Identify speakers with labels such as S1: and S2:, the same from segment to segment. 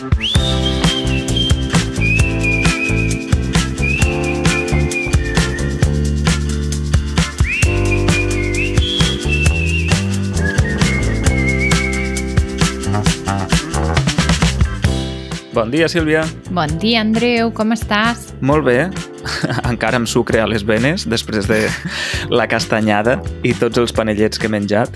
S1: Bon dia, Sílvia.
S2: Bon dia, Andreu, com estàs?
S1: Molt bé. Encara amb sucre a les venes després de la castanyada i tots els panellets que he menjat.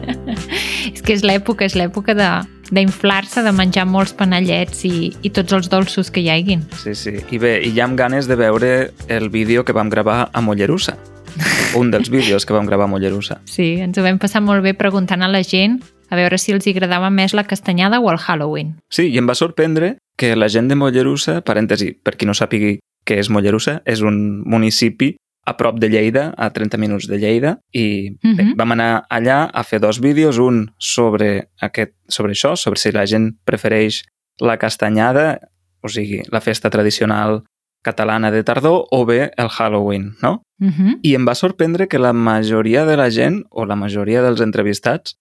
S2: és que és l'època, és l'època de d'inflar-se, de menjar molts panellets i, i tots els dolços que hi haguin.
S1: Sí, sí. I bé, i ja amb ganes de veure el vídeo que vam gravar a Mollerussa. Un dels vídeos que vam gravar a Mollerussa.
S2: Sí, ens ho vam passar molt bé preguntant a la gent a veure si els agradava més la castanyada o el Halloween.
S1: Sí, i em va sorprendre que la gent de Mollerussa, parèntesi, per qui no sàpigui què és Mollerussa, és un municipi a prop de Lleida, a 30 minuts de Lleida, i uh -huh. bé, vam anar allà a fer dos vídeos, un sobre, aquest, sobre això, sobre si la gent prefereix la castanyada, o sigui, la festa tradicional catalana de tardor, o bé el Halloween, no?
S2: Uh -huh.
S1: I em va sorprendre que la majoria de la gent, o la majoria dels entrevistats,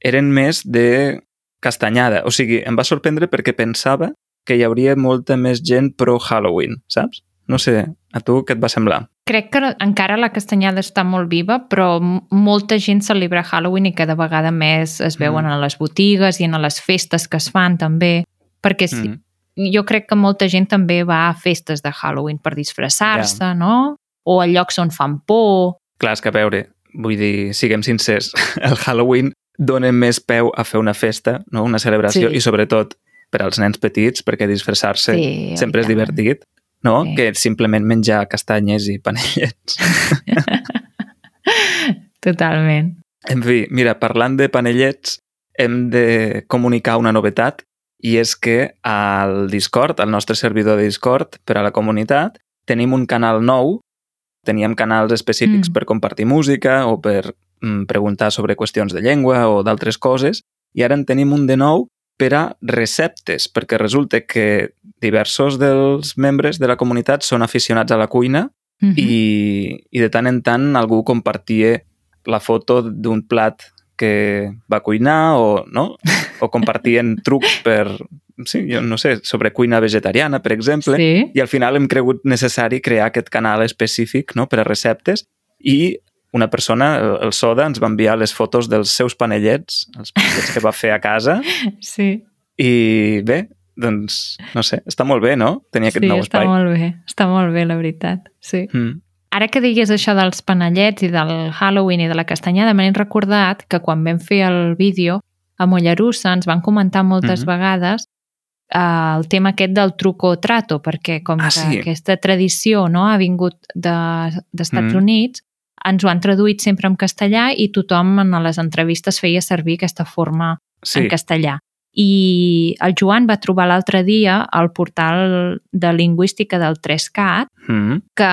S1: eren més de castanyada. O sigui, em va sorprendre perquè pensava que hi hauria molta més gent pro Halloween, saps? No sé, a tu què et va semblar?
S2: Crec que encara la castanyada està molt viva, però molta gent celebra Halloween i cada vegada més es veuen mm. a les botigues i en les festes que es fan també, perquè mm. jo crec que molta gent també va a festes de Halloween per disfressar-se, yeah. no? O a llocs on fan por.
S1: Clar, és que a veure, vull dir, siguem sincers, el Halloween dona més peu a fer una festa, no? una celebració,
S2: Sí.
S1: i sobretot per als nens petits, perquè disfressar-se
S2: Sí,
S1: sempre és divertit, no?
S2: Sí.
S1: Que simplement menjar castanyes i panellets.
S2: Totalment.
S1: En fi, mira, parlant de panellets, hem de comunicar una novetat i és que al Discord, al nostre servidor de Discord per a la comunitat, tenim un canal nou. Teníem canals específics
S2: Mm.
S1: per compartir música o per mm, preguntar sobre qüestions de llengua o d'altres coses i ara en tenim un de nou per a receptes, perquè resulta que diversos dels membres de la comunitat són aficionats a la cuina
S2: Mhm.
S1: i, i de tant en tant algú compartia la foto d'un plat que va cuinar o, no? o compartien trucs per, sí, jo no sé, sobre cuina vegetariana, per exemple,
S2: Sí.
S1: i al final hem cregut necessari crear aquest canal específic no? per a receptes i una persona, el, Soda, ens va enviar les fotos dels seus panellets, els panellets que va fer a casa,
S2: Sí,
S1: i bé, doncs, no sé, està molt bé, no? Tenir aquest
S2: sí
S1: nou
S2: està
S1: espai.
S2: molt bé. Està molt bé, la veritat. Sí.
S1: Mm.
S2: Ara que digues això dels panellets i del Halloween i de la castanyada, m'he recordat que quan vam fer el vídeo a Mollerussa ens van comentar moltes
S1: Mhm.
S2: vegades eh, el tema aquest del truco o trato, perquè com
S1: Ah,
S2: que
S1: sí.
S2: aquesta tradició no, ha vingut de- d'Estats
S1: Mhm.
S2: Units, ens ho han traduït sempre en castellà i tothom en les entrevistes feia servir aquesta forma
S1: Sí,
S2: en castellà. I el Joan va trobar l'altre dia al portal de lingüística del 3CAT
S1: mm.
S2: que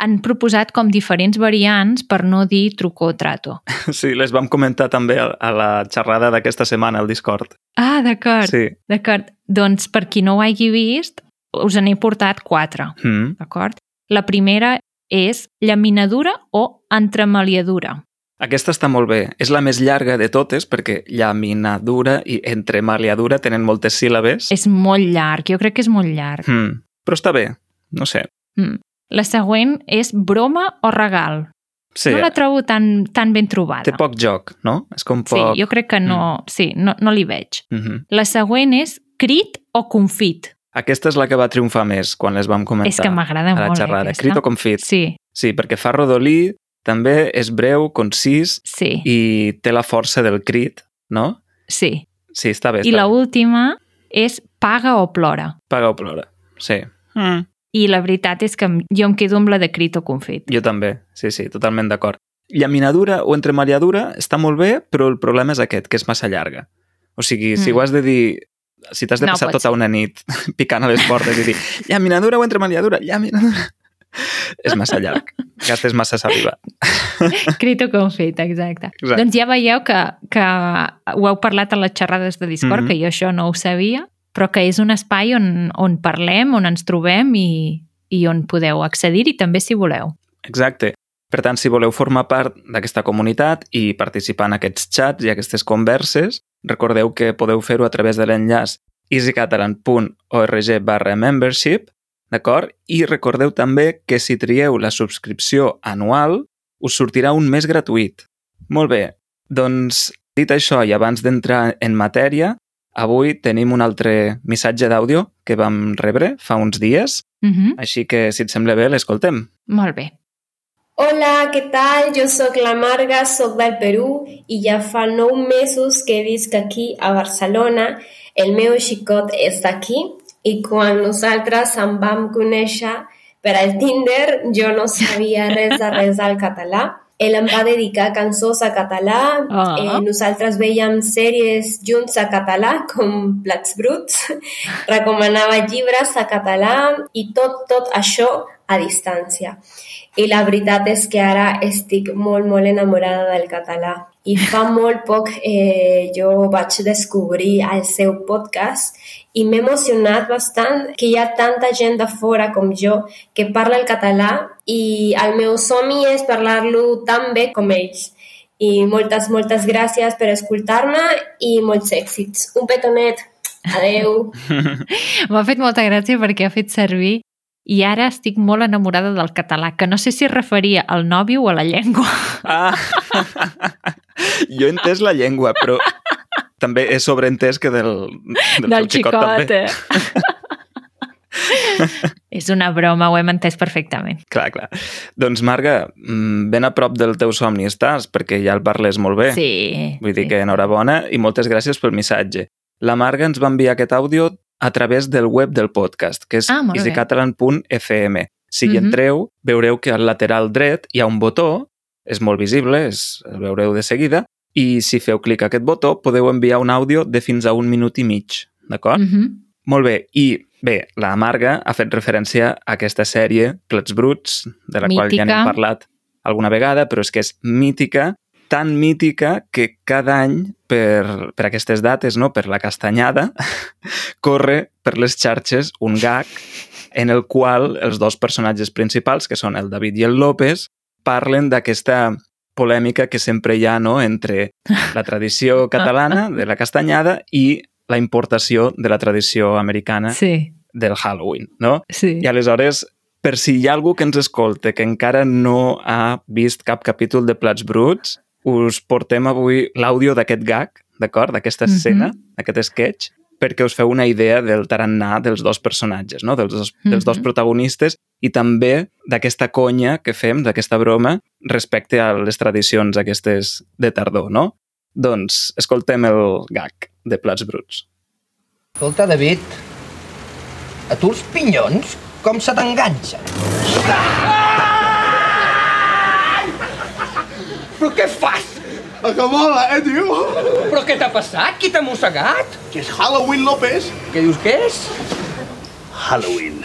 S2: han proposat com diferents variants per no dir truco o trato.
S1: sí, les vam comentar també a, la xerrada d'aquesta setmana al Discord.
S2: Ah, d'acord, sí.
S1: Sí.
S2: d'acord. Doncs per qui no ho hagi vist, us n'he portat quatre,
S1: Mm.
S2: d'acord? La primera és llaminadura o entremaliadura.
S1: Aquesta està molt bé. És la més llarga de totes perquè llaminadura i entremaliadura tenen moltes síl·labes.
S2: És molt llarg, jo crec que és molt llarg.
S1: Mm. Però està bé, no sé.
S2: Mm. La següent és broma o regal.
S1: Sí,
S2: No la trobo tan, tan ben trobada.
S1: té poc joc, no? És com
S2: Sí,
S1: poc...
S2: jo crec que no, sí, no, no li veig.
S1: Mm -hmm.
S2: La següent és crit o confit.
S1: Aquesta és la que va triomfar més quan les vam comentar
S2: És que m'agrada
S1: la
S2: molt, eh,
S1: xerrada.
S2: aquesta.
S1: Crit o confit.
S2: Sí,
S1: Sí, perquè fa rodolí, també és breu, concís
S2: sí,
S1: i té la força del crit, no?
S2: sí.
S1: Sí, està bé.
S2: I
S1: està
S2: la
S1: bé.
S2: última és paga o plora.
S1: Paga o plora. Sí. Mm.
S2: I la veritat és que jo em quedo amb la de crit o confit.
S1: Jo també, sí, sí, totalment d'acord. Llaminadura o entremaliadura està molt bé, però el problema és aquest, que és massa llarga. O sigui, si
S2: Mm.
S1: ho has de dir... Si t'has de
S2: No,
S1: passar tota una nit picant a les portes i dir llaminadura o entremaliadura, llaminadura... és massa llarg. Gastes massa saliva.
S2: Crit o confit, exacte.
S1: Exacte.
S2: Doncs ja veieu que, que ho heu parlat a les xerrades de Discord,
S1: Mhm.
S2: que jo això no ho sabia, però que és un espai on, on parlem, on ens trobem i, i on podeu accedir i també si voleu.
S1: Exacte. Per tant, si voleu formar part d'aquesta comunitat i participar en aquests xats i aquestes converses, recordeu que podeu fer-ho a través de l'enllaç easycatalan.org barra membership, d'acord? I recordeu també que si trieu la subscripció anual, us sortirà un mes gratuït. Molt bé, doncs dit això i abans d'entrar en matèria, avui tenim un altre missatge d'àudio que vam rebre fa uns dies, uh
S2: Mhm.
S1: -huh. així que si et sembla bé l'escoltem.
S2: Molt bé.
S3: Hola, què tal? Jo sóc la Marga, sóc del Perú i ja fa nou mesos que visc aquí a Barcelona. El meu xicot és d'aquí i quan nosaltres em vam conèixer per al Tinder jo no sabia res de res del català. Ell em va dedicar cançons a català,
S2: Ah.
S3: eh, nosaltres veiem sèries junts a català, com Plats Bruts, recomanava llibres a català i tot, tot això a distància. I la veritat és que ara estic molt, molt enamorada del català. I fa molt poc eh, jo vaig descobrir el seu podcast i m'he emocionat bastant que hi ha tanta gent de fora com jo que parla el català i el meu somni és parlar-lo tan bé com ells. I moltes, moltes gràcies per escoltar-me i molts èxits. Un petonet. Adeu.
S2: M'ha fet molta gràcia perquè ha fet servir i ara estic molt enamorada del català, que no sé si es referia al nòvio o a la llengua.
S1: Ah! jo he entès la llengua, però també he sobreentès que del, del,
S2: del
S1: teu xicot, també.
S2: eh? És una broma, ho hem entès perfectament.
S1: Clar, clar. Doncs, Marga, mm, ben a prop del teu somni estàs, perquè ja el parles molt bé.
S2: Sí.
S1: Vull dir
S2: sí.
S1: que enhorabona i moltes gràcies pel missatge. La Marga ens va enviar aquest àudio a través del web del podcast, que és
S2: Ah,
S1: easycatalan.fm. Si hi
S2: Mhm.
S1: entreu, veureu que al lateral dret hi ha un botó, és molt visible, és, el veureu de seguida, i si feu clic a aquest botó podeu enviar un àudio de fins a un minut i mig, d'acord?
S2: Mhm.
S1: Molt bé, i bé, la Marga ha fet referència a aquesta sèrie, Plats Bruts, de la qual ja
S2: Mítica.
S1: n'hem parlat alguna vegada, però és que és mítica, tan mítica que cada any, per, per aquestes dates, no? per la castanyada, corre per les xarxes un gag en el qual els dos personatges principals, que són el David i el López, parlen d'aquesta polèmica que sempre hi ha no? entre la tradició catalana de la castanyada i la importació de la tradició americana
S2: Sí,
S1: del Halloween, no?
S2: sí.
S1: I aleshores, per si hi ha algú que ens escolte que encara no ha vist cap capítol de Plats Bruts, us portem avui l'àudio d'aquest gag, d'acord? D'aquesta
S2: Mhm.
S1: escena, d'aquest sketch, perquè us feu una idea del tarannà dels dos personatges, no? dels, dos, dels dos
S2: Mhm.
S1: protagonistes i també d'aquesta conya que fem, d'aquesta broma, respecte a les tradicions aquestes de tardor, no? Doncs escoltem el gag de Plats Bruts.
S4: Escolta, David, a tu els pinyons com se t'enganxen? Però què fas?
S5: A que mola, eh, tio?
S4: Però què t'ha passat? Qui t'ha mossegat?
S5: Que és Halloween, López.
S4: Què dius que és?
S5: Halloween,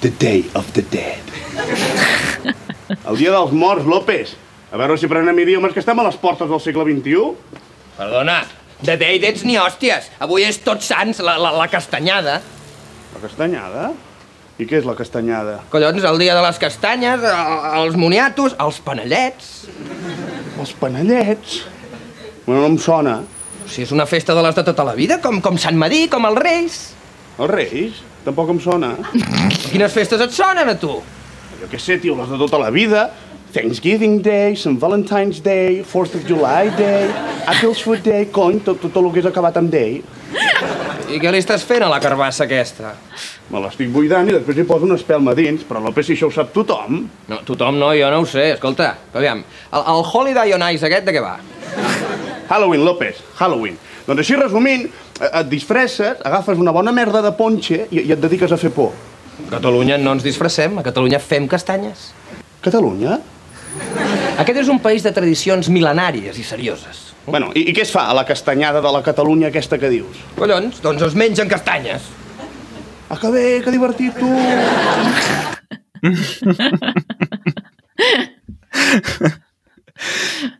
S5: the day of the dead. El dia dels morts, López. A veure si prenem idiomes que estem a les portes del segle XXI.
S4: Perdona, de day d'ets ni hòsties. Avui és tots sants, la, la, la castanyada.
S5: La castanyada? I què és la castanyada?
S4: Collons, el dia de les castanyes, el- els moniatos, els panellets.
S5: Els panellets. Bueno, no em sona.
S4: Si és una festa de les de tota la vida, com, com Sant Madí, com els Reis.
S5: Els Reis? Tampoc em sona.
S4: Quines festes et sonen a tu?
S5: Jo què sé, tio, les de tota la vida. Thanksgiving Day, St. Valentine's Day, 4th of July Day, Apple's Food Day, cony, tot, tot el que és acabat amb Day.
S4: I què li estàs fent a la carbassa aquesta?
S5: Me l'estic buidant i després hi poso una espelma dins, però López, si això ho sap tothom.
S4: No, tothom no, jo no ho sé. Escolta, aviam, el, el Holiday on Ice aquest de què va?
S5: Halloween, López, Halloween. Doncs així resumint, eh, et disfresses, agafes una bona merda de ponxe i, i et dediques a fer por.
S4: A Catalunya no ens disfressem, a Catalunya fem castanyes.
S5: Catalunya?
S4: Aquest és un país de tradicions mil·lenàries i serioses.
S5: Bueno, i, i què es fa a la castanyada de la Catalunya aquesta que dius?
S4: Collons, doncs es mengen castanyes.
S5: Ah, que bé, que divertit, tu!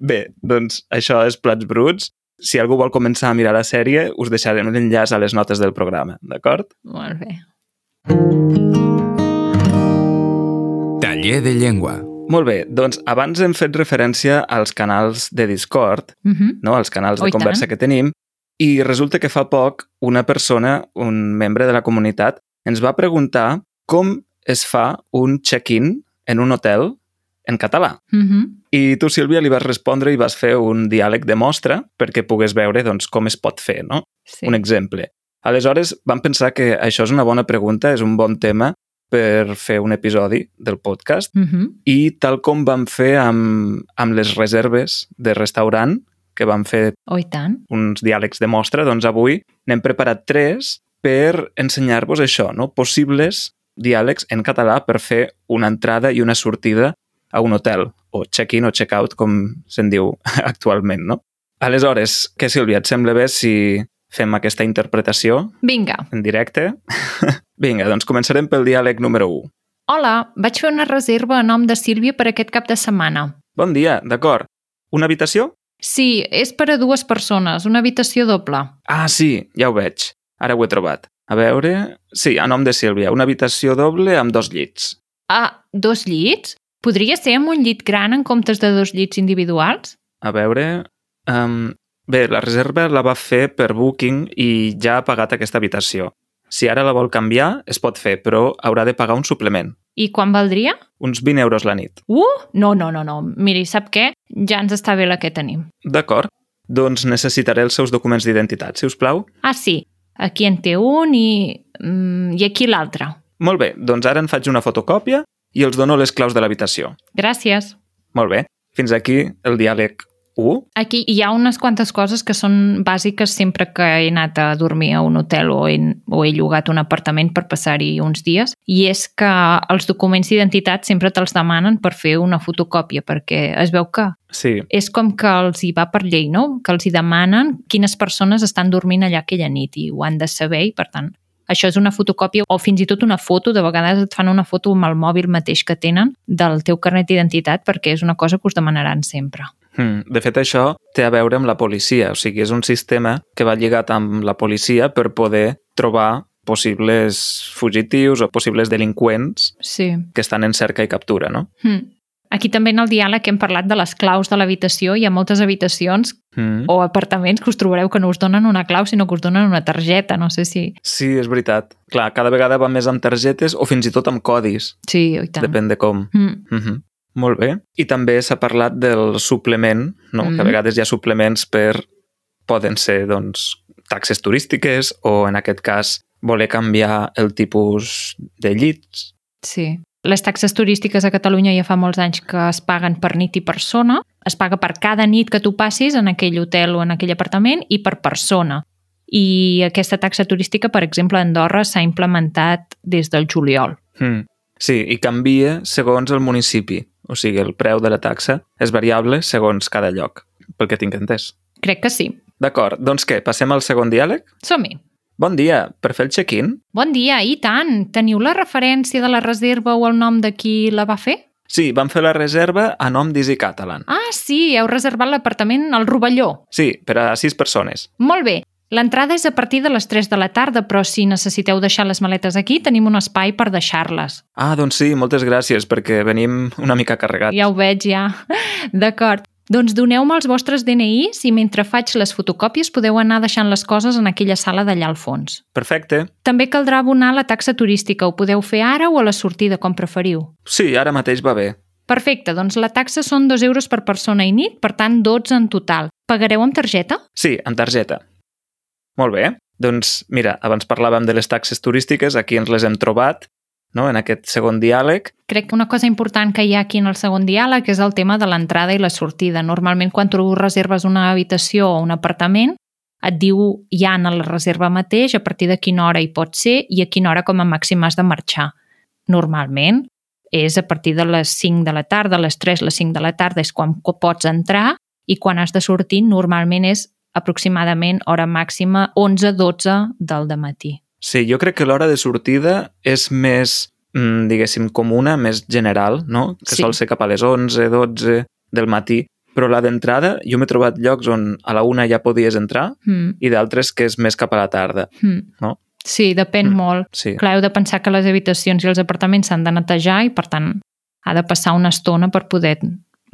S1: Bé, doncs això és Plats Bruts. Si algú vol començar a mirar la sèrie, us deixarem l'enllaç a les notes del programa, d'acord?
S2: Molt bé.
S6: Taller de llengua.
S1: Molt bé, doncs abans hem fet referència als canals de Discord,
S2: Mhm.
S1: no? als canals
S2: Oh,
S1: de
S2: i
S1: conversa
S2: tant.
S1: que tenim, I resulta que fa poc una persona, un membre de la comunitat, ens va preguntar com es fa un check-in en un hotel en català.
S2: Mm -hmm.
S1: I tu, Sílvia, li vas respondre i vas fer un diàleg de mostra perquè pogués veure doncs, com es pot fer, no?
S2: Sí.
S1: Un exemple. Aleshores, vam pensar que això és una bona pregunta, és un bon tema per fer un episodi del podcast
S2: Mm -hmm.
S1: i tal com vam fer amb, amb les reserves de restaurant, que vam fer
S2: Oh, tant.
S1: uns diàlegs de mostra, doncs avui n'hem preparat tres per ensenyar-vos això, no? possibles diàlegs en català per fer una entrada i una sortida a un hotel, o check-in o check-out, com se'n diu actualment. No? Aleshores, què, Sílvia, et sembla bé si fem aquesta interpretació
S2: Vinga.
S1: en directe? Vinga, doncs començarem pel diàleg número 1.
S2: Hola, vaig fer una reserva a nom de Sílvia per aquest cap de setmana.
S1: Bon dia, d'acord. Una habitació?
S2: Sí, és per a dues persones, una habitació doble.
S1: Ah, sí, ja ho veig. Ara ho he trobat. A veure... Sí, a nom de Sílvia, una habitació doble amb dos llits.
S2: Ah, dos llits? Podria ser amb un llit gran en comptes de dos llits individuals?
S1: A veure... Um, bé, la reserva la va fer per Booking i ja ha pagat aquesta habitació. Si ara la vol canviar, es pot fer, però haurà de pagar un suplement.
S2: I quan valdria?
S1: Uns 20 euros la nit.
S2: Uh, no, no, no, no. Miri, sap què? Ja ens està bé la que tenim.
S1: D'acord. Doncs necessitaré els seus documents d'identitat, si us plau.
S2: Ah, sí. Aquí en té un i... mm, i aquí l'altre.
S1: Molt bé, doncs ara en faig una fotocòpia i els dono les claus de l'habitació.
S2: Gràcies.
S1: Molt bé. Fins aquí el diàleg 1.
S2: Aquí hi ha unes quantes coses que són bàsiques sempre que he anat a dormir a un hotel o he, o he llogat un apartament per passar-hi uns dies i és que els documents d'identitat sempre te'ls demanen per fer una fotocòpia perquè es veu que
S1: Sí,
S2: és com que els hi va per llei, no? Que els hi demanen quines persones estan dormint allà aquella nit i ho han de saber i, per tant, això és una fotocòpia o fins i tot una foto, de vegades et fan una foto amb el mòbil mateix que tenen del teu carnet d'identitat perquè és una cosa que us demanaran sempre.
S1: Hmm. De fet, això té a veure amb la policia, o sigui, és un sistema que va lligat amb la policia per poder trobar possibles fugitius o possibles delinqüents
S2: Sí.
S1: que estan en cerca i captura, no?
S2: Hmm. Aquí també en el diàleg hem parlat de les claus de l'habitació. Hi ha moltes habitacions
S1: Mm.
S2: o apartaments que us trobareu que no us donen una clau, sinó que us donen una targeta. No sé si...
S1: Sí, és veritat. Clar, cada vegada va més amb targetes o fins i tot amb codis.
S2: Sí, i tant.
S1: Depèn de com.
S2: Mm.
S1: Mm -hmm. Molt bé. I també s'ha parlat del suplement, no?
S2: Mhm.
S1: que a vegades hi ha suplements per... Poden ser, doncs, taxes turístiques o, en aquest cas, voler canviar el tipus de llits.
S2: Sí. Les taxes turístiques a Catalunya ja fa molts anys que es paguen per nit i persona. Es paga per cada nit que tu passis en aquell hotel o en aquell apartament i per persona. I aquesta taxa turística, per exemple, a Andorra s'ha implementat des del juliol.
S1: Mm. Sí, i canvia segons el municipi. O sigui, el preu de la taxa és variable segons cada lloc, pel que tinc entès.
S2: Crec que sí.
S1: D'acord, doncs què, passem al segon diàleg?
S2: Som-hi.
S1: Bon dia, per fer el check-in?
S2: Bon dia, i tant! Teniu la referència de la reserva o el nom de qui la va fer?
S1: Sí, vam fer la reserva a nom d'Easy Catalan.
S2: Ah, sí, heu reservat l'apartament al Rovelló.
S1: Sí, per a sis persones.
S2: Molt bé. L'entrada és a partir de les 3 de la tarda, però si necessiteu deixar les maletes aquí, tenim un espai per deixar-les.
S1: Ah, doncs sí, moltes gràcies, perquè venim una mica carregats.
S2: Ja ho veig, ja. D'acord. Doncs doneu-me els vostres DNIs i mentre faig les fotocòpies podeu anar deixant les coses en aquella sala d'allà al fons.
S1: Perfecte.
S2: També caldrà abonar la taxa turística. Ho podeu fer ara o a la sortida, com preferiu.
S1: Sí, ara mateix va bé.
S2: Perfecte, doncs la taxa són 2 euros per persona i nit, per tant 12 en total. Pagareu amb targeta?
S1: Sí, amb targeta. Molt bé. Doncs mira, abans parlàvem de les taxes turístiques, aquí ens les hem trobat, no?, en aquest segon diàleg.
S2: Crec que una cosa important que hi ha aquí en el segon diàleg és el tema de l'entrada i la sortida. Normalment quan tu reserves una habitació o un apartament et diu ja en la reserva mateix a partir de quina hora hi pot ser i a quina hora com a màxim has de marxar. Normalment és a partir de les 5 de la tarda, les 3, les 5 de la tarda és quan pots entrar i quan has de sortir normalment és aproximadament hora màxima 11-12 del matí.
S1: Sí, jo crec que l'hora de sortida és més, mm, diguéssim, comuna, més general, no? Que
S2: Sí.
S1: sol ser cap a les 11, 12 del matí. Però la d'entrada, jo m'he trobat llocs on a la una ja podies entrar
S2: Mm,
S1: i d'altres que és més cap a la tarda,
S2: mm.
S1: no?
S2: Sí, depèn
S1: Mm.
S2: molt.
S1: Sí.
S2: Clar, heu de pensar que les habitacions i els apartaments s'han de netejar i, per tant, ha de passar una estona per poder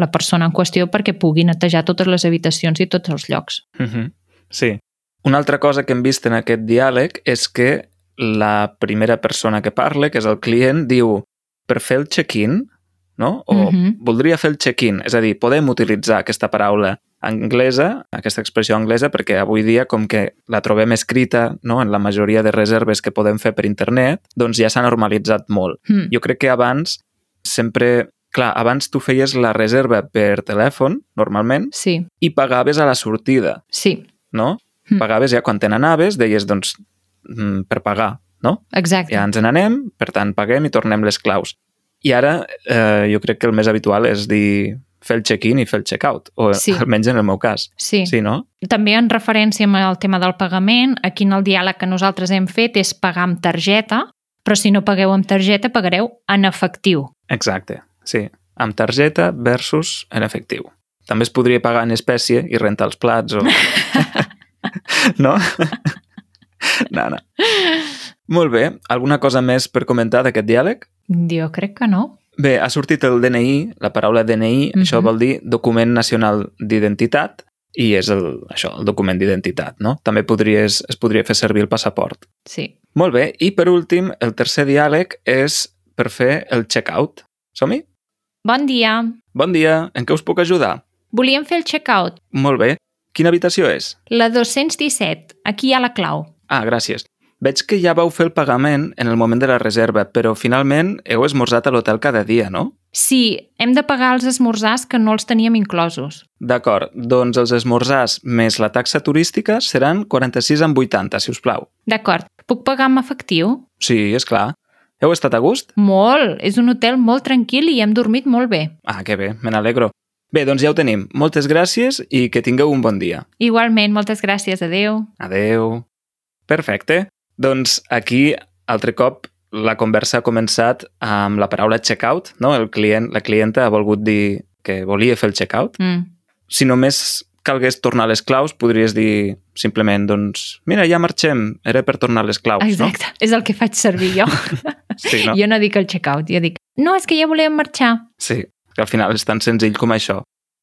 S2: la persona en qüestió perquè pugui netejar totes les habitacions i tots els llocs.
S1: Uh -huh. Sí. Una altra cosa que hem vist en aquest diàleg és que la primera persona que parla, que és el client, diu per fer el check-in, no? O
S2: Mhm.
S1: voldria fer el check-in. És a dir, podem utilitzar aquesta paraula anglesa, aquesta expressió anglesa, perquè avui dia, com que la trobem escrita no? en la majoria de reserves que podem fer per internet, doncs ja s'ha normalitzat molt.
S2: Mm.
S1: Jo crec que abans sempre... Clar, abans tu feies la reserva per telèfon, normalment,
S2: Sí,
S1: i pagaves a la sortida,
S2: sí,
S1: no?
S2: Mm.
S1: Pagaves ja quan te n'anaves, deies, doncs, mm, per pagar, no?
S2: exacte.
S1: Ja ens n'anem, per tant, paguem i tornem les claus. I ara eh, jo crec que el més habitual és dir fer el check-in i fer el check-out, o
S2: Sí.
S1: almenys en el meu cas.
S2: Sí.
S1: Sí, no?
S2: També en referència amb el tema del pagament, aquí en el diàleg que nosaltres hem fet és pagar amb targeta, però si no pagueu amb targeta, pagareu en efectiu.
S1: Exacte, sí. Amb targeta versus en efectiu. També es podria pagar en espècie i rentar els plats o... no? no, no. Molt bé. Alguna cosa més per comentar d'aquest diàleg?
S2: Jo crec que no.
S1: Bé, ha sortit el DNI, la paraula DNI,
S2: Mhm.
S1: això vol dir document nacional d'identitat, i és el, això, el document d'identitat, no? També podries, es podria fer servir el passaport.
S2: Sí.
S1: Molt bé, i per últim, el tercer diàleg és per fer el check-out. Som-hi?
S2: Bon dia.
S1: Bon dia, en què us puc ajudar?
S2: Volíem fer el check-out.
S1: Molt bé. Quina habitació és?
S2: La 217. Aquí hi ha la clau.
S1: Ah, gràcies. Veig que ja vau fer el pagament en el moment de la reserva, però finalment heu esmorzat a l'hotel cada dia, no?
S2: Sí, hem de pagar els esmorzars que no els teníem inclosos.
S1: D'acord, doncs els esmorzars més la taxa turística seran 46,80, si us plau.
S2: D'acord. Puc pagar amb efectiu?
S1: Sí, és clar. Heu estat a gust?
S2: Molt. És un hotel molt tranquil i hem dormit molt bé.
S1: Ah, que bé, me n'alegro. Bé, doncs ja ho tenim. Moltes gràcies i que tingueu un bon dia.
S2: Igualment, moltes gràcies. Adeu.
S1: Adeu. Perfecte. Doncs aquí, altre cop, la conversa ha començat amb la paraula checkout, no? El client, la clienta ha volgut dir que volia fer el checkout.
S2: Mm.
S1: Si només calgués tornar les claus, podries dir simplement, doncs, mira, ja marxem, era per tornar les claus,
S2: Exacte. És el que faig servir jo.
S1: no? Sí, no?
S2: Jo no dic el check-out, jo dic, no, és que ja volíem marxar.
S1: Sí, que al final és tan senzill com això.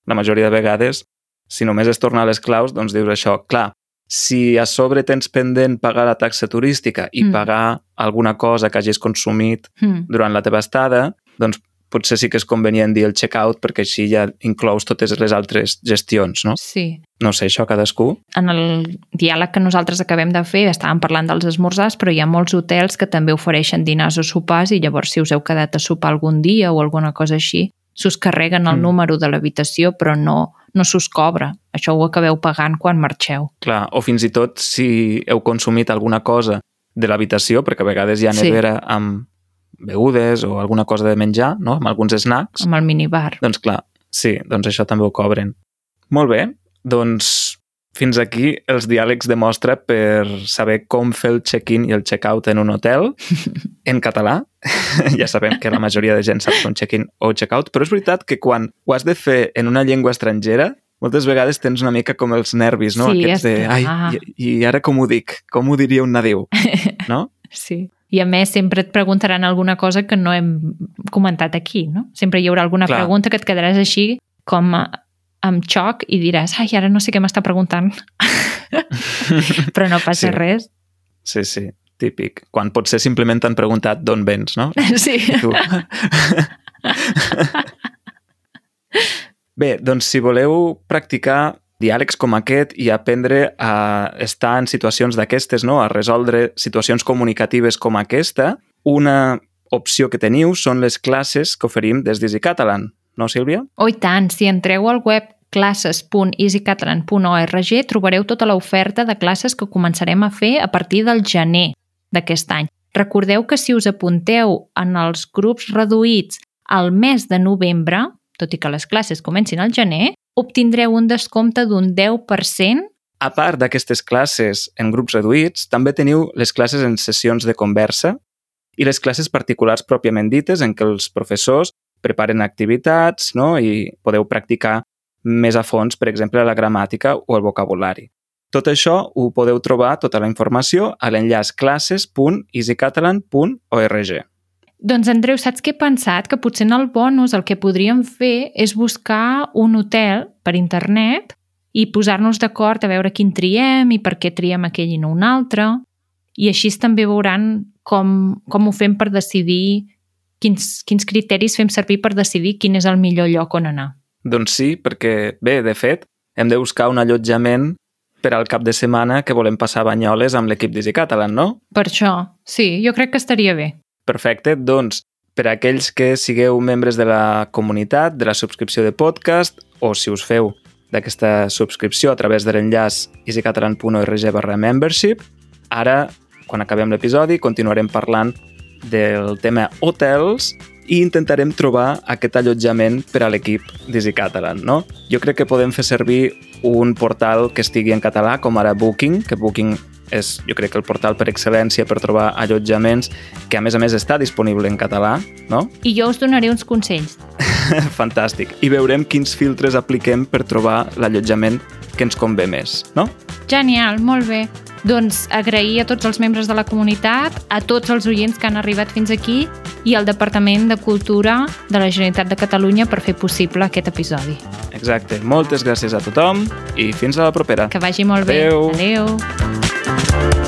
S1: La majoria de vegades, si només és tornar les claus, doncs dius això. Clar, si a sobre tens pendent pagar la taxa turística i
S2: mm.
S1: pagar alguna cosa que hagis consumit
S2: Mm.
S1: durant la teva estada, doncs potser sí que és convenient dir el check-out perquè així ja inclous totes les altres gestions, no?
S2: Sí.
S1: No sé, això cadascú.
S2: En el diàleg que nosaltres acabem de fer estàvem parlant dels esmorzars, però hi ha molts hotels que també ofereixen dinars o sopars i llavors si us heu quedat a sopar algun dia o alguna cosa així, s'us carreguen el
S1: Mm.
S2: número de l'habitació però no, no s'us cobra. Això ho acabeu pagant quan marxeu.
S1: Clar, o fins i tot si heu consumit alguna cosa de l'habitació, perquè a vegades hi ha
S2: Sí.
S1: nevera amb begudes o alguna cosa de menjar, no? amb alguns snacks,
S2: Amb el minibar.
S1: doncs clar, sí, doncs això també ho cobren. Molt bé, doncs fins aquí els diàlegs de mostra per saber com fer el check-in i el check-out en un hotel en català. ja sabem que la majoria de gent sap fer un check-in o check-out, però és veritat que quan ho has de fer en una llengua estrangera, moltes vegades tens una mica com els nervis, no?
S2: Sí,
S1: Aquests de, ai,
S2: ah.
S1: i, i ara com ho dic? Com ho diria un nadiu? No?
S2: Sí. I a més sempre et preguntaran alguna cosa que no hem comentat aquí, no? Sempre hi haurà alguna
S1: Clar.
S2: pregunta que et quedaràs així com a, amb xoc i diràs, ai, ara no sé què m'està preguntant. Però no passa
S1: Sí.
S2: res.
S1: Sí, sí, típic. Quan potser simplement t'han preguntat d'on vens, no?
S2: Sí.
S1: Tu. Bé, doncs si voleu practicar diàlegs com aquest i aprendre a estar en situacions d'aquestes, no? a resoldre situacions comunicatives com aquesta, una opció que teniu són les classes que oferim des d'Easy Catalan, no, Sílvia?
S2: Oh, tant, si entreu al web classes.easycatalan.org trobareu tota l'oferta de classes que començarem a fer a partir del gener d'aquest any. Recordeu que si us apunteu en els grups reduïts al mes de novembre, tot i que les classes comencin al gener, obtindreu un descompte d'un 10%
S1: A part d'aquestes classes en grups reduïts, també teniu les classes en sessions de conversa i les classes particulars pròpiament dites en què els professors preparen activitats no? i podeu practicar més a fons, per exemple, la gramàtica o el vocabulari. Tot això ho podeu trobar, tota la informació, a l'enllaç classes.easycatalan.org.
S2: Doncs, Andreu, saps què he pensat? Que potser en el bonus el que podríem fer és buscar un hotel per internet i posar-nos d'acord a veure quin triem i per què triem aquell i no un altre. I així també veuran com, com ho fem per decidir quins, quins criteris fem servir per decidir quin és el millor lloc on anar.
S1: Doncs sí, perquè, bé, de fet, hem de buscar un allotjament per al cap de setmana que volem passar Banyoles amb l'equip d'Easy Catalan, no?
S2: Per això, sí, jo crec que estaria bé.
S1: Perfecte, doncs, per a aquells que sigueu membres de la comunitat, de la subscripció de podcast, o si us feu d'aquesta subscripció a través de l'enllaç easycatalan.org barra membership, ara, quan acabem l'episodi, continuarem parlant del tema hotels i intentarem trobar aquest allotjament per a l'equip d'Easy Catalan. No? Jo crec que podem fer servir un portal que estigui en català, com ara Booking, que Booking és, jo crec, el portal per excel·lència per trobar allotjaments que, a més a més, està disponible en català, no?
S2: I jo us donaré uns consells.
S1: Fantàstic. I veurem quins filtres apliquem per trobar l'allotjament que ens convé més, no?
S2: Genial, molt bé. Doncs agrair a tots els membres de la comunitat, a tots els oients que han arribat fins aquí i al Departament de Cultura de la Generalitat de Catalunya per fer possible aquest episodi.
S1: Exacte. Moltes gràcies a tothom i fins a la propera.
S2: Que vagi molt
S1: Adeu.
S2: bé. Adeu.